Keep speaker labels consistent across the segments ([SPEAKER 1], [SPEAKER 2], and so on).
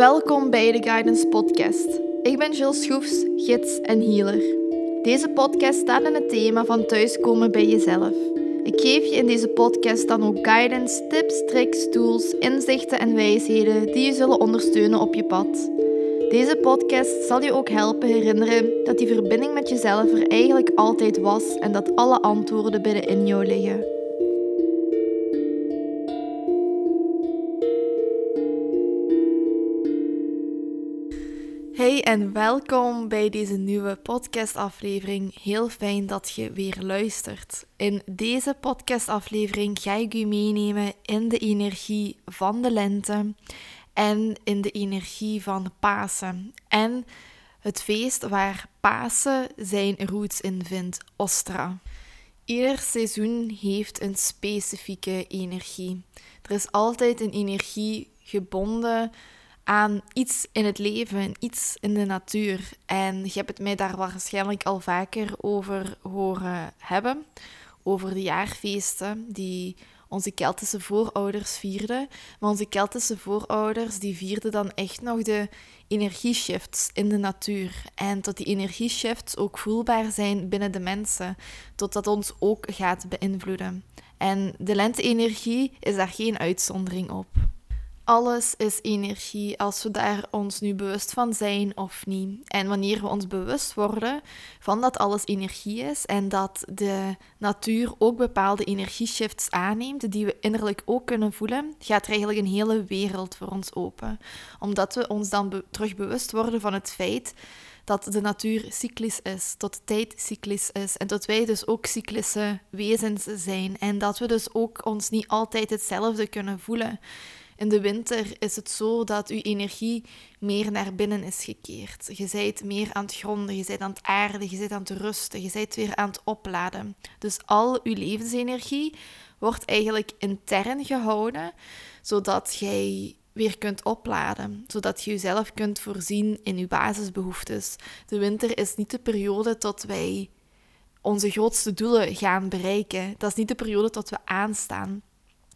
[SPEAKER 1] Welkom bij de Guidance Podcast. Ik ben Jill Schroefs, gids en healer. Deze podcast staat in het thema van thuiskomen bij jezelf. Ik geef je in deze podcast dan ook guidance, tips, tricks, tools, inzichten en wijsheden die je zullen ondersteunen op je pad. Deze podcast zal je ook helpen herinneren dat die verbinding met jezelf er eigenlijk altijd was en dat alle antwoorden binnenin jou liggen. En welkom bij deze nieuwe podcastaflevering. Heel fijn dat je weer luistert. In deze podcastaflevering ga ik u meenemen in de energie van de lente en in de energie van Pasen. En het feest waar Pasen zijn roots in vindt, Ostra. Ieder seizoen heeft een specifieke energie. Er is altijd een energie gebonden aan iets in het leven, iets in de natuur. En je hebt het mij daar waarschijnlijk al vaker over horen hebben, over de jaarfeesten die onze Keltische voorouders vierden. Maar onze Keltische voorouders die vierden dan echt nog de energieshifts in de natuur. En tot die energieshifts ook voelbaar zijn binnen de mensen, totdat ons ook gaat beïnvloeden. En de lente-energie is daar geen uitzondering op. Alles is energie, als we daar ons nu bewust van zijn of niet. En wanneer we ons bewust worden van dat alles energie is en dat de natuur ook bepaalde energieshifts aanneemt, die we innerlijk ook kunnen voelen, gaat er eigenlijk een hele wereld voor ons open. Omdat we ons dan terug bewust worden van het feit dat de natuur cyclisch is, tot tijd cyclisch is en dat wij dus ook cyclische wezens zijn en dat we dus ook ons niet altijd hetzelfde kunnen voelen. In de winter is het zo dat uw energie meer naar binnen is gekeerd. Je bent meer aan het gronden, je bent aan het aarden, je bent aan het rusten, je bent weer aan het opladen. Dus al uw levensenergie wordt eigenlijk intern gehouden, zodat jij weer kunt opladen, zodat je jezelf kunt voorzien in uw basisbehoeftes. De winter is niet de periode tot wij onze grootste doelen gaan bereiken. Dat is niet de periode tot we aanstaan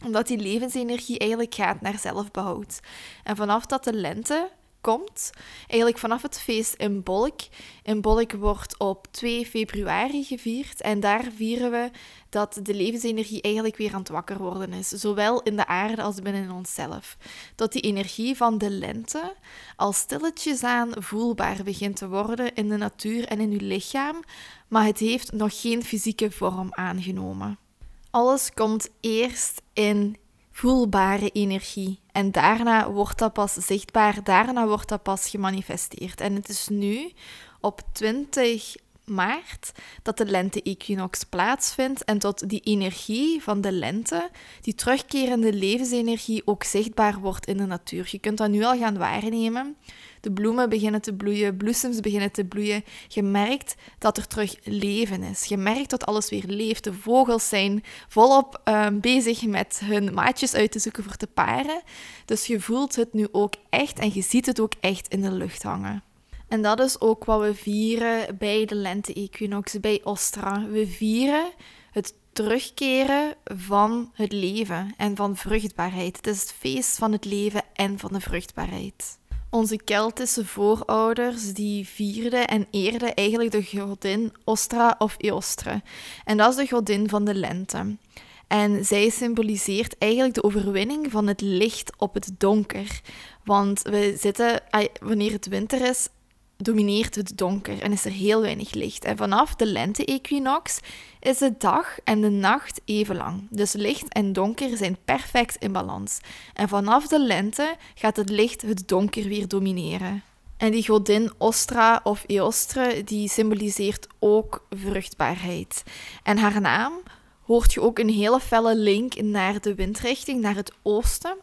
[SPEAKER 1] omdat die levensenergie eigenlijk gaat naar zelfbehoud. En vanaf dat de lente komt, eigenlijk vanaf het feest in Bolk. In Bolk wordt op 2 februari gevierd en daar vieren we dat de levensenergie eigenlijk weer aan het wakker worden is, zowel in de aarde als binnen onszelf. Dat die energie van de lente al stilletjes aan voelbaar begint te worden in de natuur en in uw lichaam, maar het heeft nog geen fysieke vorm aangenomen. Alles komt eerst in voelbare energie. En daarna wordt dat pas zichtbaar, daarna wordt dat pas gemanifesteerd. En het is nu op 20 maart dat de lente-equinox plaatsvindt en tot die energie van de lente, die terugkerende levensenergie, ook zichtbaar wordt in de natuur. Je kunt dat nu al gaan waarnemen. De bloemen beginnen te bloeien, bloesems beginnen te bloeien. Je merkt dat er terug leven is. Je merkt dat alles weer leeft. De vogels zijn volop uh, bezig met hun maatjes uit te zoeken voor te paren. Dus je voelt het nu ook echt en je ziet het ook echt in de lucht hangen. En dat is ook wat we vieren bij de lente-equinox, bij Ostra. We vieren het terugkeren van het leven en van vruchtbaarheid. Het is het feest van het leven en van de vruchtbaarheid. Onze Keltische voorouders die vierden en eerden eigenlijk de godin Ostra of Eostre. En dat is de godin van de lente. En zij symboliseert eigenlijk de overwinning van het licht op het donker. Want we zitten, wanneer het winter is, domineert het donker en is er heel weinig licht. En vanaf de lente-equinox is de dag en de nacht even lang. Dus licht en donker zijn perfect in balans. En vanaf de lente gaat het licht het donker weer domineren. En die godin Ostra of Eostre, die symboliseert ook vruchtbaarheid. En haar naam hoort je ook een hele felle link naar de windrichting, naar het oosten.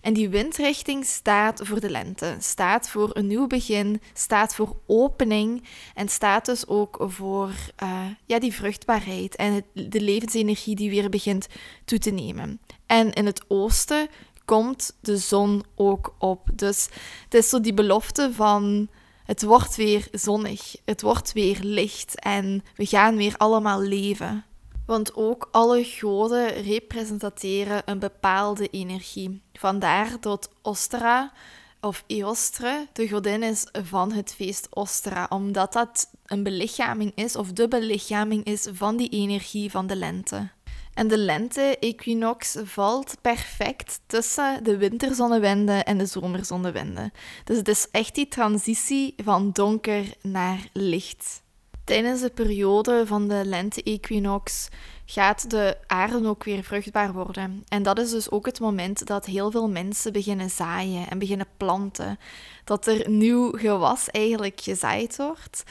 [SPEAKER 1] En die windrichting staat voor de lente, staat voor een nieuw begin, staat voor opening en staat dus ook voor uh, ja, die vruchtbaarheid en de levensenergie die weer begint toe te nemen. En in het oosten komt de zon ook op. Dus het is zo die belofte van het wordt weer zonnig, het wordt weer licht en we gaan weer allemaal leven. Want ook alle goden representeren een bepaalde energie. Vandaar dat Ostra of Eostre, de godin is van het feest Ostra, omdat dat een belichaming is, of de belichaming is van die energie van de lente. En de lente-equinox valt perfect tussen de winterzonnewende en de zomerzonnewende. Dus het is echt die transitie van donker naar licht. Tijdens de periode van de lente-equinox gaat de aarde ook weer vruchtbaar worden. En dat is dus ook het moment dat heel veel mensen beginnen zaaien en beginnen planten. Dat er nieuw gewas eigenlijk gezaaid wordt.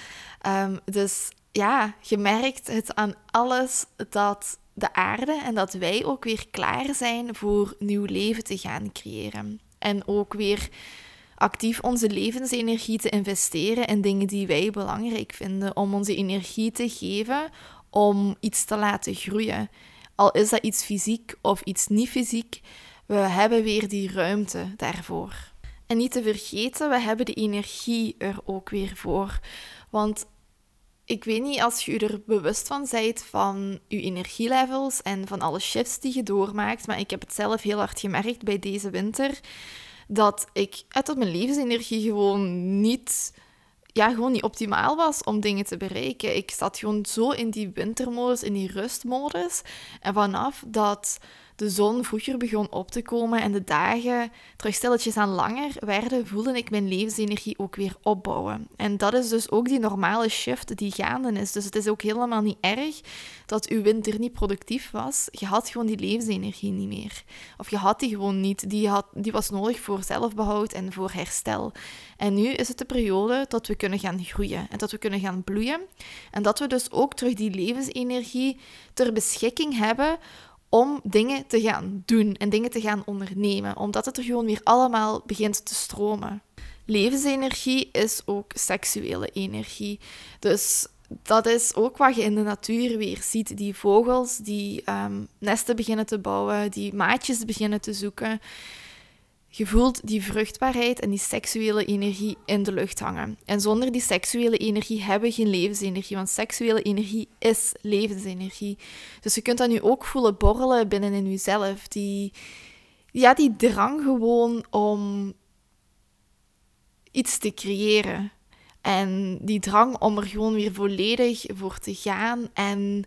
[SPEAKER 1] Um, dus ja, je merkt het aan alles dat de aarde en dat wij ook weer klaar zijn voor nieuw leven te gaan creëren. En ook weer actief onze levensenergie te investeren in dingen die wij belangrijk vinden, om onze energie te geven om iets te laten groeien. Al is dat iets fysiek of iets niet fysiek, we hebben weer die ruimte daarvoor. En niet te vergeten, we hebben de energie er ook weer voor. Want ik weet niet als je er bewust van bent van je energielevels en van alle shifts die je doormaakt, maar ik heb het zelf heel hard gemerkt bij deze winter dat ik uit mijn levensenergie gewoon niet, ja, gewoon niet optimaal was om dingen te bereiken. Ik zat gewoon zo in die wintermodus, in die rustmodus. En vanaf dat de zon vroeger begon op te komen en de dagen terug stilletjes aan langer werden, voelde ik mijn levensenergie ook weer opbouwen. En dat is dus ook die normale shift die gaande is. Dus het is ook helemaal niet erg dat uw winter niet productief was. Je had gewoon die levensenergie niet meer. Of je had die gewoon niet. Die, had, die was nodig voor zelfbehoud en voor herstel. En nu is het de periode dat we kunnen gaan groeien en dat we kunnen gaan bloeien. En dat we dus ook terug die levensenergie ter beschikking hebben om dingen te gaan doen en dingen te gaan ondernemen, omdat het er gewoon weer allemaal begint te stromen. Levensenergie is ook seksuele energie. Dus dat is ook wat je in de natuur weer ziet. Die vogels die ehm, nesten beginnen te bouwen, die maatjes beginnen te zoeken. Je voelt die vruchtbaarheid en die seksuele energie in de lucht hangen. En zonder die seksuele energie hebben we geen levensenergie, want seksuele energie is levensenergie. Dus je kunt dat nu ook voelen borrelen binnen in jezelf. Die, ja, die drang gewoon om iets te creëren. En die drang om er gewoon weer volledig voor te gaan en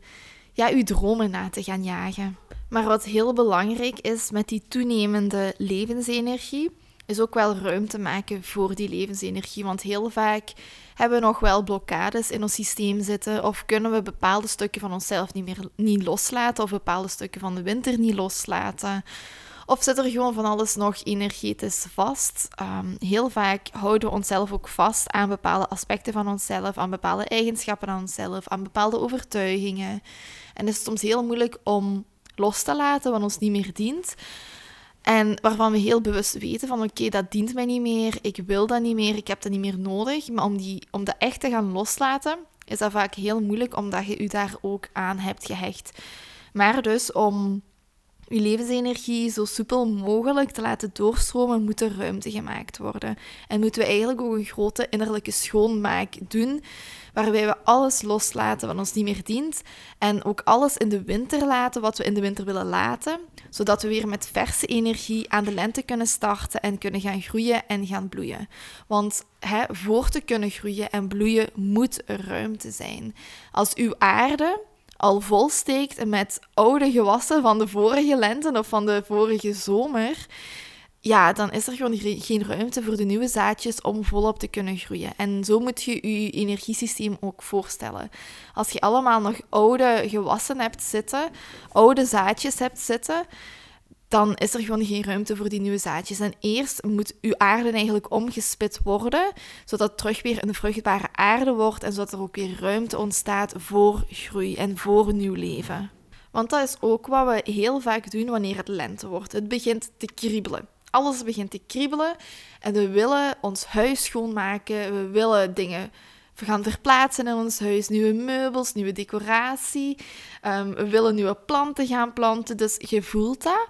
[SPEAKER 1] ja, je dromen na te gaan jagen. Maar wat heel belangrijk is met die toenemende levensenergie, is ook wel ruimte maken voor die levensenergie. Want heel vaak hebben we nog wel blokkades in ons systeem zitten, of kunnen we bepaalde stukken van onszelf niet meer niet loslaten, of bepaalde stukken van de winter niet loslaten. Of zit er gewoon van alles nog energetisch vast? Ehm, heel vaak houden we onszelf ook vast aan bepaalde aspecten van onszelf, aan bepaalde eigenschappen aan onszelf, aan bepaalde overtuigingen. En het is soms heel moeilijk om los te laten wat ons niet meer dient. En waarvan we heel bewust weten van oké, dat dient mij niet meer, ik wil dat niet meer, ik heb dat niet meer nodig. Maar om, die, om dat echt te gaan loslaten, is dat vaak heel moeilijk omdat je je daar ook aan hebt gehecht. Maar dus om je levensenergie zo soepel mogelijk te laten doorstromen, moet er ruimte gemaakt worden. En moeten we eigenlijk ook een grote innerlijke schoonmaak doen, waarbij we alles loslaten wat ons niet meer dient en ook alles in de winter laten wat we in de winter willen laten, zodat we weer met verse energie aan de lente kunnen starten en kunnen gaan groeien en gaan bloeien. Want hè, voor te kunnen groeien en bloeien moet ruimte zijn. Als uw aarde al volsteekt met oude gewassen van de vorige lente of van de vorige zomer, ja, dan is er gewoon geen ruimte voor de nieuwe zaadjes om volop te kunnen groeien. En zo moet je je energiesysteem ook voorstellen. Als je allemaal nog oude gewassen hebt zitten, oude zaadjes hebt zitten, dan is er gewoon geen ruimte voor die nieuwe zaadjes. En eerst moet uw aarde eigenlijk omgespit worden, zodat het terug weer een vruchtbare aarde wordt en zodat er ook weer ruimte ontstaat voor groei en voor nieuw leven. Want dat is ook wat we heel vaak doen wanneer het lente wordt. Het begint te kriebelen. Alles begint te kriebelen en we willen ons huis schoonmaken, we willen dingen we gaan verplaatsen in ons huis, nieuwe meubels, nieuwe decoratie. Um, we willen nieuwe planten gaan planten. Dus je voelt dat.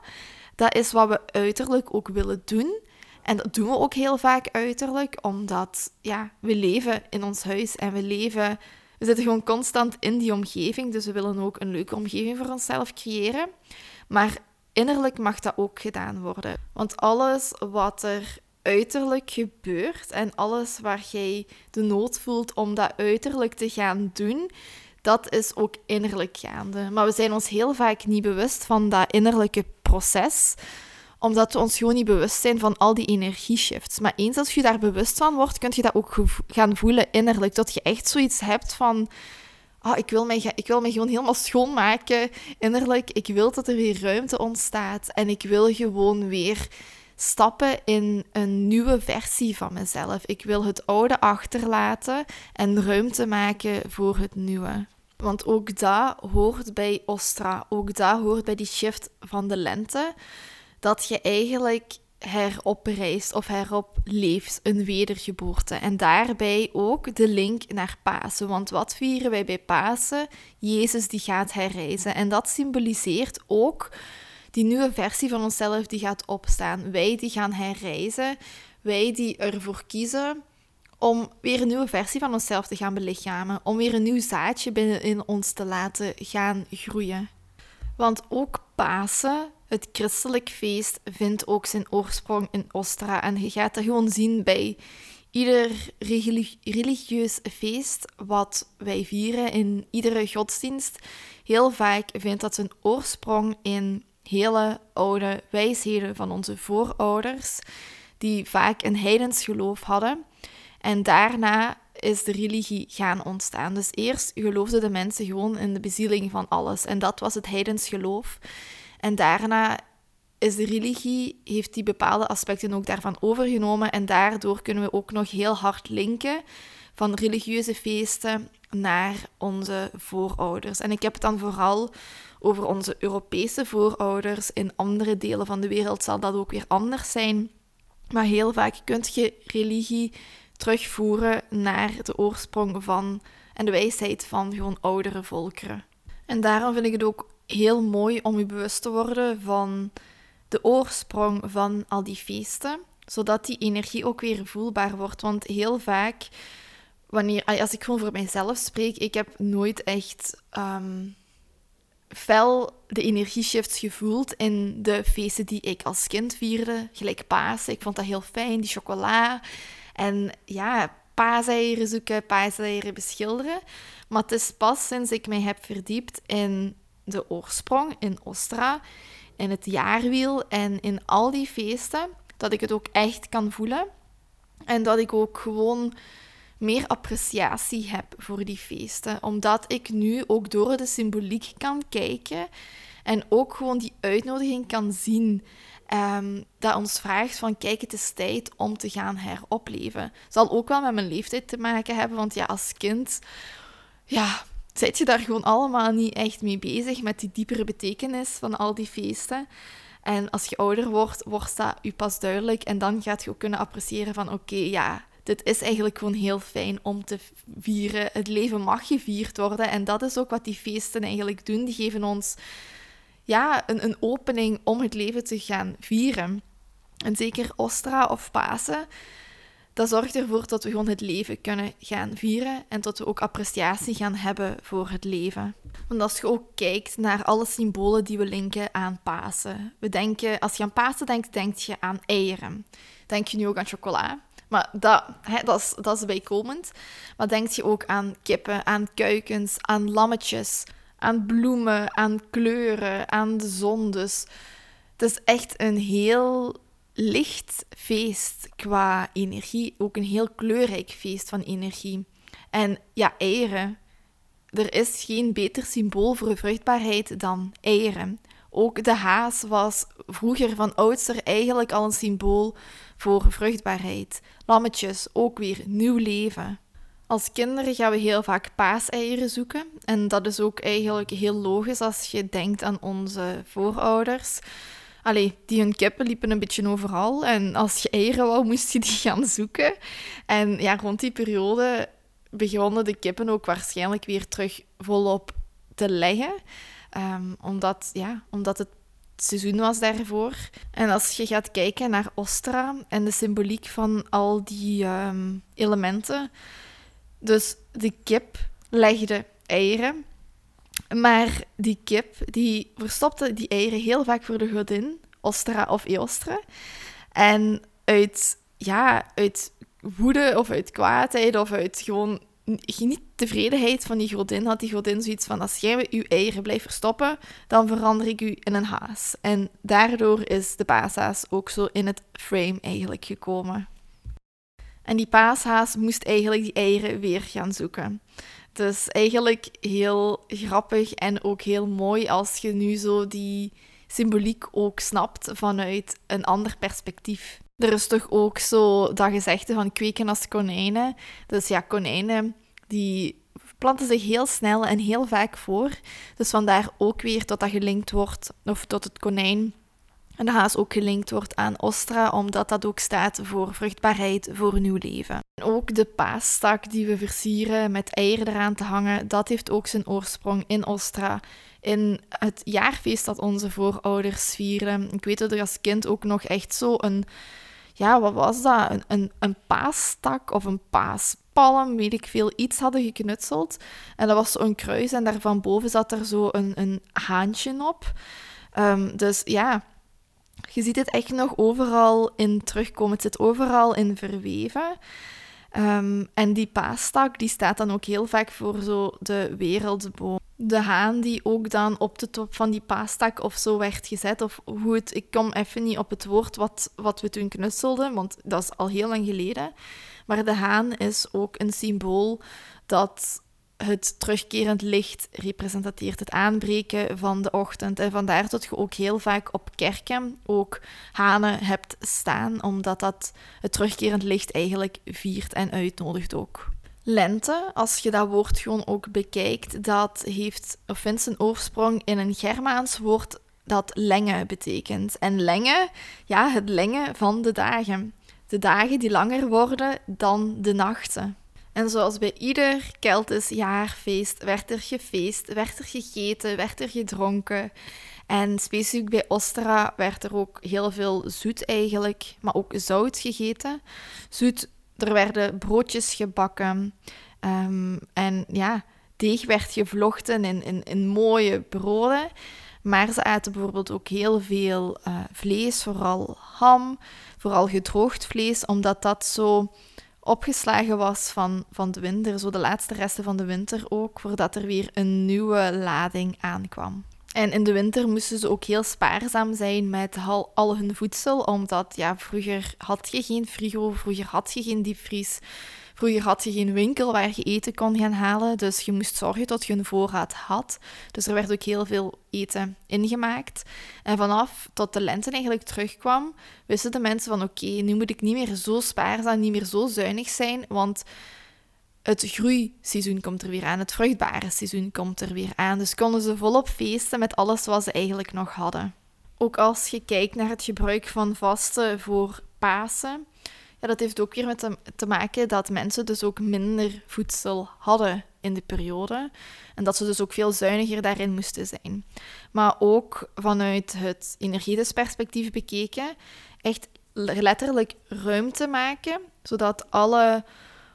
[SPEAKER 1] Dat is wat we uiterlijk ook willen doen. En dat doen we ook heel vaak uiterlijk, omdat ja, we leven in ons huis en we leven... We zitten gewoon constant in die omgeving, dus we willen ook een leuke omgeving voor onszelf creëren. Maar innerlijk mag dat ook gedaan worden. Want alles wat er uiterlijk gebeurt en alles waar jij de nood voelt om dat uiterlijk te gaan doen, dat is ook innerlijk gaande. Maar we zijn ons heel vaak niet bewust van dat innerlijke proces, omdat we ons gewoon niet bewust zijn van al die energieshifts. Maar eens als je daar bewust van wordt, kun je dat ook gaan voelen innerlijk. Dat je echt zoiets hebt van... Oh, ik, wil mij, ik wil mij gewoon helemaal schoonmaken innerlijk. Ik wil dat er weer ruimte ontstaat. En ik wil gewoon weer stappen in een nieuwe versie van mezelf. Ik wil het oude achterlaten en ruimte maken voor het nieuwe. Want ook dat hoort bij Ostra. Ook dat hoort bij die shift van de lente. Dat je eigenlijk heropreist of heropleeft, een wedergeboorte. En daarbij ook de link naar Pasen. Want wat vieren wij bij Pasen? Jezus die gaat herreizen. En dat symboliseert ook die nieuwe versie van onszelf die gaat opstaan. Wij die gaan herreizen. Wij die ervoor kiezen om weer een nieuwe versie van onszelf te gaan belichamen. Om weer een nieuw zaadje binnenin ons te laten gaan groeien. Want ook Pasen, het christelijk feest, vindt ook zijn oorsprong in Ostra. En je gaat dat gewoon zien bij ieder religieus feest wat wij vieren, in iedere godsdienst. Heel vaak vindt dat zijn oorsprong in hele oude wijsheden van onze voorouders, die vaak een heidens geloof hadden. En daarna is de religie gaan ontstaan. Dus eerst geloofden de mensen gewoon in de bezieling van alles. En dat was het heidens geloof. En daarna is de religie, heeft die bepaalde aspecten ook daarvan overgenomen. En daardoor kunnen we ook nog heel hard linken van religieuze feesten naar onze voorouders. En ik heb het dan vooral over onze Europese voorouders. In andere delen van de wereld zal dat ook weer anders zijn. Maar heel vaak kun je religie terugvoeren naar de oorsprong van en de wijsheid van gewoon oudere volkeren. En daarom vind ik het ook heel mooi om je bewust te worden van de oorsprong van al die feesten, zodat die energie ook weer voelbaar wordt. Want heel vaak, wanneer, als ik gewoon voor mijzelf spreek, ik heb nooit echt um, fel de energieshifts gevoeld in de feesten die ik als kind vierde, gelijk Pasen. Ik vond dat heel fijn, die chocola. En ja, paaseieren zoeken, paaseieren beschilderen. Maar het is pas sinds ik mij heb verdiept in de oorsprong, in Ostra, in het jaarwiel en in al die feesten, dat ik het ook echt kan voelen. En dat ik ook gewoon meer appreciatie heb voor die feesten. Omdat ik nu ook door de symboliek kan kijken en ook gewoon die uitnodiging kan zien. Um, dat ons vraagt van kijk, het is tijd om te gaan heropleven. Zal ook wel met mijn leeftijd te maken hebben, want ja, als kind, ja, zit je daar gewoon allemaal niet echt mee bezig met die diepere betekenis van al die feesten. En als je ouder wordt, wordt dat je pas duidelijk en dan gaat je ook kunnen appreciëren van oké, ja, dit is eigenlijk gewoon heel fijn om te vieren. Het leven mag gevierd worden en dat is ook wat die feesten eigenlijk doen. Die geven ons ja, een, een opening om het leven te gaan vieren. En zeker Ostra of Pasen, dat zorgt ervoor dat we gewoon het leven kunnen gaan vieren en dat we ook appreciatie gaan hebben voor het leven. Want als je ook kijkt naar alle symbolen die we linken aan Pasen. We denken, als je aan Pasen denkt, denk je aan eieren. Denk je nu ook aan chocola? Maar dat, hè, dat, is, dat is bijkomend. Maar denk je ook aan kippen, aan kuikens, aan lammetjes, aan bloemen, aan kleuren, aan de zon. Dus het is echt een heel licht feest qua energie. Ook een heel kleurrijk feest van energie. En ja, eieren. Er is geen beter symbool voor vruchtbaarheid dan eieren. Ook de haas was vroeger van oudsher eigenlijk al een symbool voor vruchtbaarheid. Lammetjes, ook weer nieuw leven. Als kinderen gaan we heel vaak paaseieren zoeken. En dat is ook eigenlijk heel logisch als je denkt aan onze voorouders. Allee, die hun kippen liepen een beetje overal. En als je eieren wou, moest je die gaan zoeken. En ja, rond die periode begonnen de kippen ook waarschijnlijk weer terug volop te leggen. Um, omdat, ja, omdat het seizoen was daarvoor. En als je gaat kijken naar Ostra en de symboliek van al die um, elementen. Dus de kip legde eieren. Maar die kip die verstopte die eieren heel vaak voor de godin, Ostra of Eostra. En uit ja, uit woede of uit kwaadheid of uit gewoon niet tevredenheid van die godin had die godin zoiets van als jij uw eieren blijft verstoppen, dan verander ik u in een haas. En daardoor is de paashaas ook zo in het frame eigenlijk gekomen. En die paashaas moest eigenlijk die eieren weer gaan zoeken. Dus eigenlijk heel grappig en ook heel mooi als je nu zo die symboliek ook snapt vanuit een ander perspectief. Er is toch ook zo dat gezegde van kweken als konijnen. Dus ja, konijnen die planten zich heel snel en heel vaak voor. Dus vandaar ook weer dat dat gelinkt wordt, of tot het konijn en de haas ook gelinkt wordt aan Ostra, omdat dat ook staat voor vruchtbaarheid, voor nieuw leven. En ook de paastak die we versieren met eieren eraan te hangen, dat heeft ook zijn oorsprong in Ostra. In het jaarfeest dat onze voorouders vieren. Ik weet dat er als kind ook nog echt zo een ja, wat was dat? Een, een, paastak of een paaspalm, weet ik veel, iets hadden geknutseld. En dat was zo'n kruis en daarvan boven zat er zo een, een haantje op. Um, dus ja, je ziet het echt nog overal in terugkomen. Het zit overal in verweven. Um, en die paastak die staat dan ook heel vaak voor zo de wereldboom. De haan die ook dan op de top van die paastak of zo werd gezet. Of hoe het, ik kom even niet op het woord wat, wat we toen knutselden, want dat is al heel lang geleden. Maar de haan is ook een symbool dat het terugkerend licht representeert het aanbreken van de ochtend. En vandaar dat je ook heel vaak op kerken ook hanen hebt staan, omdat dat het terugkerend licht eigenlijk viert en uitnodigt ook. Lente, als je dat woord gewoon ook bekijkt, dat heeft, of vindt zijn oorsprong in een Germaans woord dat lenge betekent. En lenge, ja, het lengen van de dagen. De dagen die langer worden dan de nachten. En zoals bij ieder Keltisch jaarfeest werd er gefeest, werd er gegeten, werd er gedronken. En specifiek bij Ostra werd er ook heel veel zoet eigenlijk, maar ook zout gegeten. Zoet, er werden broodjes gebakken. Um, en ja, deeg werd gevlochten in, in, in mooie broden. Maar ze aten bijvoorbeeld ook heel veel uh, vlees, vooral ham, vooral gedroogd vlees, omdat dat zo opgeslagen was van, van de winter, zo de laatste resten van de winter ook, voordat er weer een nieuwe lading aankwam. En in de winter moesten ze ook heel spaarzaam zijn met al, hun voedsel, omdat ja, vroeger had je geen frigo, vroeger had je geen diepvries. Vroeger had je geen winkel waar je eten kon gaan halen, dus je moest zorgen dat je een voorraad had. Dus er werd ook heel veel eten ingemaakt. En vanaf tot de lente eigenlijk terugkwam, wisten de mensen van oké, nu moet ik niet meer zo spaarzaam, niet meer zo zuinig zijn, want het groeiseizoen komt er weer aan, het vruchtbare seizoen komt er weer aan. Dus konden ze volop feesten met alles wat ze eigenlijk nog hadden. Ook als je kijkt naar het gebruik van vasten voor Pasen, ja, dat heeft ook weer met te, maken dat mensen dus ook minder voedsel hadden in die periode. En dat ze dus ook veel zuiniger daarin moesten zijn. Maar ook vanuit het energetisch perspectief bekeken, echt letterlijk ruimte maken, zodat alle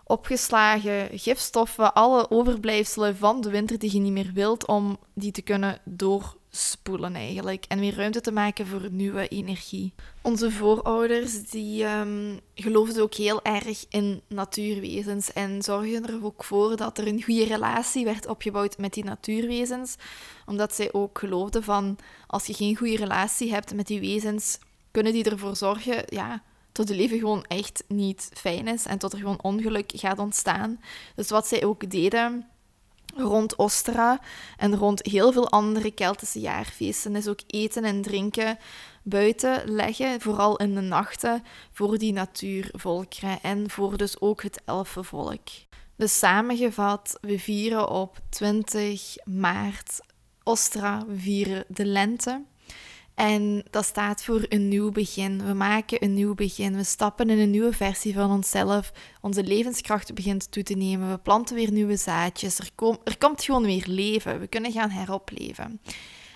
[SPEAKER 1] opgeslagen gifstoffen, alle overblijfselen van de winter die je niet meer wilt, om die te kunnen door spoelen eigenlijk. En weer ruimte te maken voor nieuwe energie. Onze voorouders die um, geloofden ook heel erg in natuurwezens en zorgden er ook voor dat er een goede relatie werd opgebouwd met die natuurwezens. Omdat zij ook geloofden van als je geen goede relatie hebt met die wezens, kunnen die ervoor zorgen ja, dat het leven gewoon echt niet fijn is en tot er gewoon ongeluk gaat ontstaan. Dus wat zij ook deden rond Ostra en rond heel veel andere Keltische jaarfeesten is ook eten en drinken buiten leggen, vooral in de nachten, voor die natuurvolkeren en voor dus ook het elfenvolk. Dus samengevat, we vieren op 20 maart Ostra, we vieren de lente. En dat staat voor een nieuw begin. We maken een nieuw begin. We stappen in een nieuwe versie van onszelf. Onze levenskracht begint toe te nemen. We planten weer nieuwe zaadjes. Er, er komt gewoon weer leven. We kunnen gaan heropleven.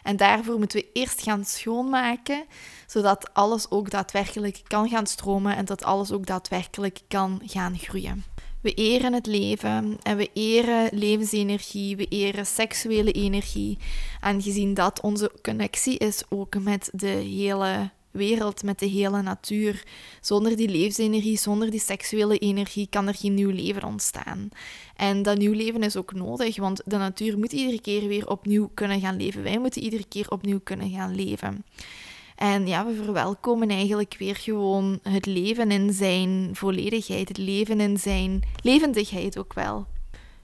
[SPEAKER 1] En daarvoor moeten we eerst gaan schoonmaken, zodat alles ook daadwerkelijk kan gaan stromen en dat alles ook daadwerkelijk kan gaan groeien. We eren het leven en we eren levensenergie, we eren seksuele energie. Aangezien dat onze connectie is ook met de hele wereld, met de hele natuur. Zonder die levensenergie, zonder die seksuele energie kan er geen nieuw leven ontstaan. En dat nieuw leven is ook nodig, want de natuur moet iedere keer weer opnieuw kunnen gaan leven. Wij moeten iedere keer opnieuw kunnen gaan leven. En ja, we verwelkomen eigenlijk weer gewoon het leven in zijn volledigheid, het leven in zijn levendigheid ook wel.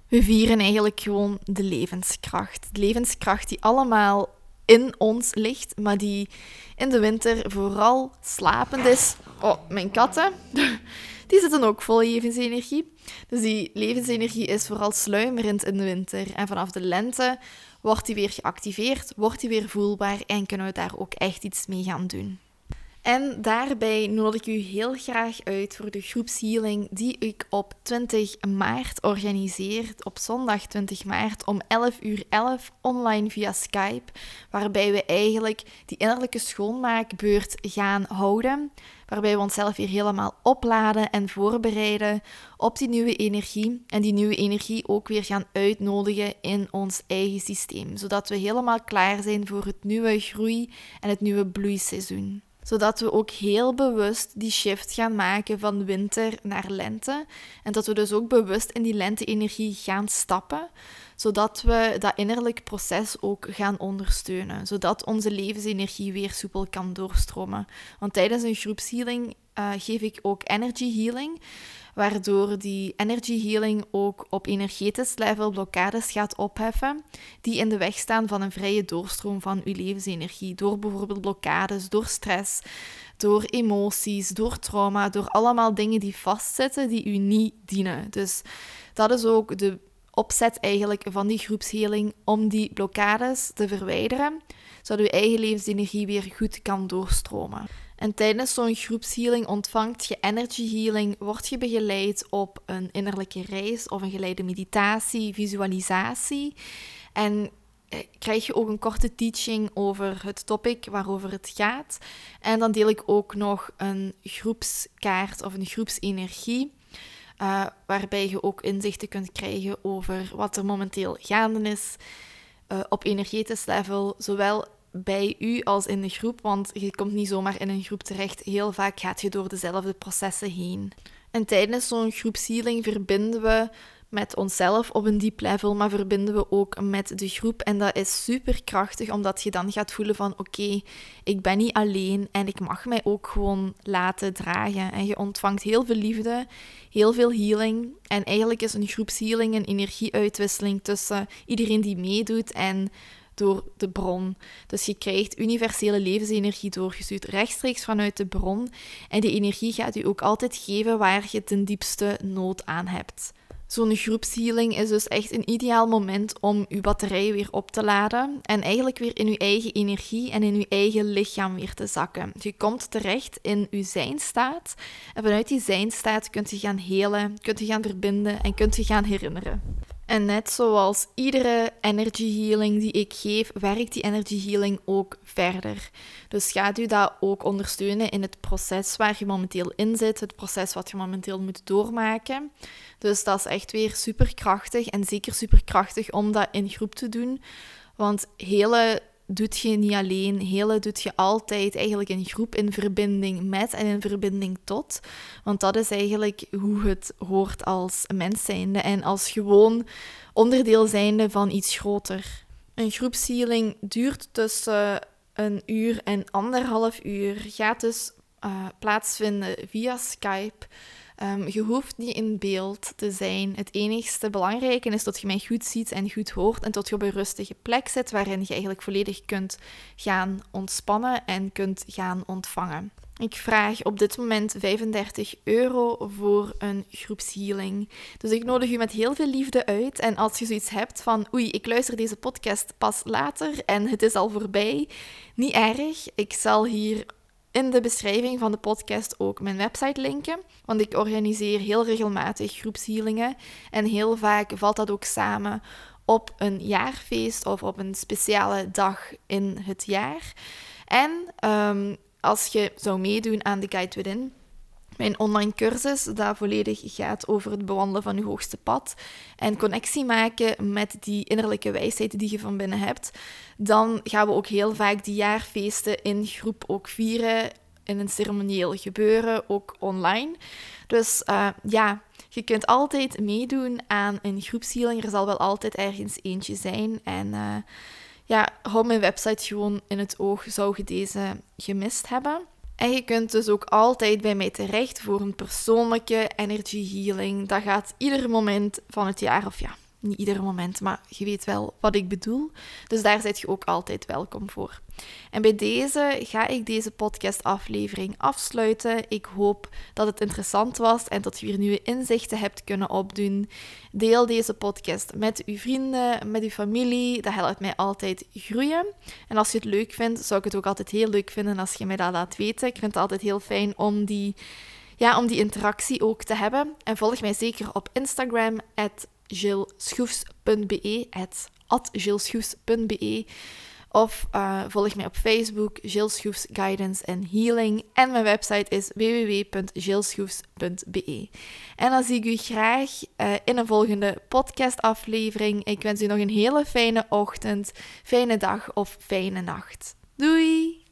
[SPEAKER 1] We vieren eigenlijk gewoon de levenskracht. De levenskracht die allemaal in ons ligt, maar die in de winter vooral slapend is. Oh, mijn katten. Die zitten ook vol levensenergie. Dus die levensenergie is vooral sluimerend in de winter. En vanaf de lente wordt die weer geactiveerd, wordt die weer voelbaar en kunnen we daar ook echt iets mee gaan doen. En daarbij nodig ik u heel graag uit voor de groepshealing die ik op 20 maart organiseer. Op zondag 20 maart om 11 uur 11 online via Skype. Waarbij we eigenlijk die innerlijke schoonmaakbeurt gaan houden. Waarbij we onszelf weer helemaal opladen en voorbereiden op die nieuwe energie. En die nieuwe energie ook weer gaan uitnodigen in ons eigen systeem. Zodat we helemaal klaar zijn voor het nieuwe groei en het nieuwe bloeiseizoen zodat we ook heel bewust die shift gaan maken van winter naar lente. En dat we dus ook bewust in die lente-energie gaan stappen, zodat we dat innerlijk proces ook gaan ondersteunen, zodat onze levensenergie weer soepel kan doorstromen. Want tijdens een groepshealing uh, geef ik ook energy healing waardoor die energy healing ook op energetisch level blokkades gaat opheffen die in de weg staan van een vrije doorstroom van uw levensenergie. Door bijvoorbeeld blokkades, door stress, door emoties, door trauma, door allemaal dingen die vastzitten die u niet dienen. Dus dat is ook de opzet eigenlijk van die groepshealing om die blokkades te verwijderen, zodat uw eigen levensenergie weer goed kan doorstromen. En tijdens zo'n groepshealing ontvangt je energy healing, word je begeleid op een innerlijke reis of een geleide meditatie, visualisatie. En eh, krijg je ook een korte teaching over het topic waarover het gaat. En dan deel ik ook nog een groepskaart of een groepsenergie. Uh, waarbij je ook inzichten kunt krijgen over wat er momenteel gaande is uh, op energetisch level, zowel bij u als in de groep, want je komt niet zomaar in een groep terecht. Heel vaak gaat je door dezelfde processen heen. En tijdens zo'n groepshealing verbinden we met onszelf op een diep level, maar verbinden we ook met de groep. En dat is super krachtig, omdat je dan gaat voelen van oké, ik ben niet alleen en ik mag mij ook gewoon laten dragen. En je ontvangt heel veel liefde, heel veel healing. En eigenlijk is een groepshealing een energieuitwisseling tussen iedereen die meedoet en door de bron. Dus je krijgt universele levensenergie doorgestuurd rechtstreeks vanuit de bron. En die energie gaat u ook altijd geven waar je ten diepste nood aan hebt. Zo'n groepshealing is dus echt een ideaal moment om uw batterij weer op te laden en eigenlijk weer in uw eigen energie en in uw eigen lichaam weer te zakken. Je komt terecht in uw zijnstaat en vanuit die zijnstaat kunt je gaan helen, kunt je gaan verbinden en kunt je gaan herinneren. En net zoals iedere energy healing die ik geef, werkt die energy healing ook verder. Dus gaat u dat ook ondersteunen in het proces waar je momenteel in zit, het proces wat je momenteel moet doormaken. Dus dat is echt weer superkrachtig en zeker superkrachtig om dat in groep te doen. Want hele doet je niet alleen. Hele doet je altijd eigenlijk in groep, in verbinding met en in verbinding tot. Want dat is eigenlijk hoe het hoort als mens zijnde en als gewoon onderdeel zijnde van iets groter. Een groepshealing duurt tussen een uur en anderhalf uur. Gaat dus uh, plaatsvinden via Skype. Um, je hoeft niet in beeld te zijn. Het enigste belangrijke is dat je mij goed ziet en goed hoort en dat je op een rustige plek zit waarin je eigenlijk volledig kunt gaan ontspannen en kunt gaan ontvangen. Ik vraag op dit moment 35 euro voor een groepshealing. Dus ik nodig u met heel veel liefde uit. En als je zoiets hebt van, oei, ik luister deze podcast pas later en het is al voorbij, niet erg. Ik zal hier in de beschrijving van de podcast ook mijn website linken. Want ik organiseer heel regelmatig groepshealingen. En heel vaak valt dat ook samen op een jaarfeest of op een speciale dag in het jaar. En ehm, als je zou meedoen aan de Guide Within, Mijn online cursus, dat volledig gaat over het bewandelen van je hoogste pad en connectie maken met die innerlijke wijsheid die je van binnen hebt. Dan gaan we ook heel vaak die jaarfeesten in groep ook vieren, in een ceremonieel gebeuren, ook online. Dus uh, ja, je kunt altijd meedoen aan een groepshealing. Er zal wel altijd ergens eentje zijn. En uh, ja, hou mijn website gewoon in het oog, zou je deze gemist hebben. En je kunt dus ook altijd bij mij terecht voor een persoonlijke energy healing. Dat gaat ieder moment van het jaar, of ja, niet ieder moment, maar je weet wel wat ik bedoel. Dus daar zit je ook altijd welkom voor. En bij deze ga ik deze podcastaflevering afsluiten. Ik hoop dat het interessant was en dat je weer nieuwe inzichten hebt kunnen opdoen. Deel deze podcast met uw vrienden, met uw familie. Dat helpt mij altijd groeien. En als je het leuk vindt, zou ik het ook altijd heel leuk vinden als je mij dat laat weten. Ik vind het altijd heel fijn om die ja, om die interactie ook te hebben. En volg mij zeker op Instagram, gilschoefs.be. Of uh, volg mij op Facebook, Gilles Schoefs Guidance and Healing. En mijn website is www.gilleschoefs.be. En dan zie ik u graag uh, in een volgende podcastaflevering. Ik wens u nog een hele fijne ochtend, fijne dag of fijne nacht. Doei!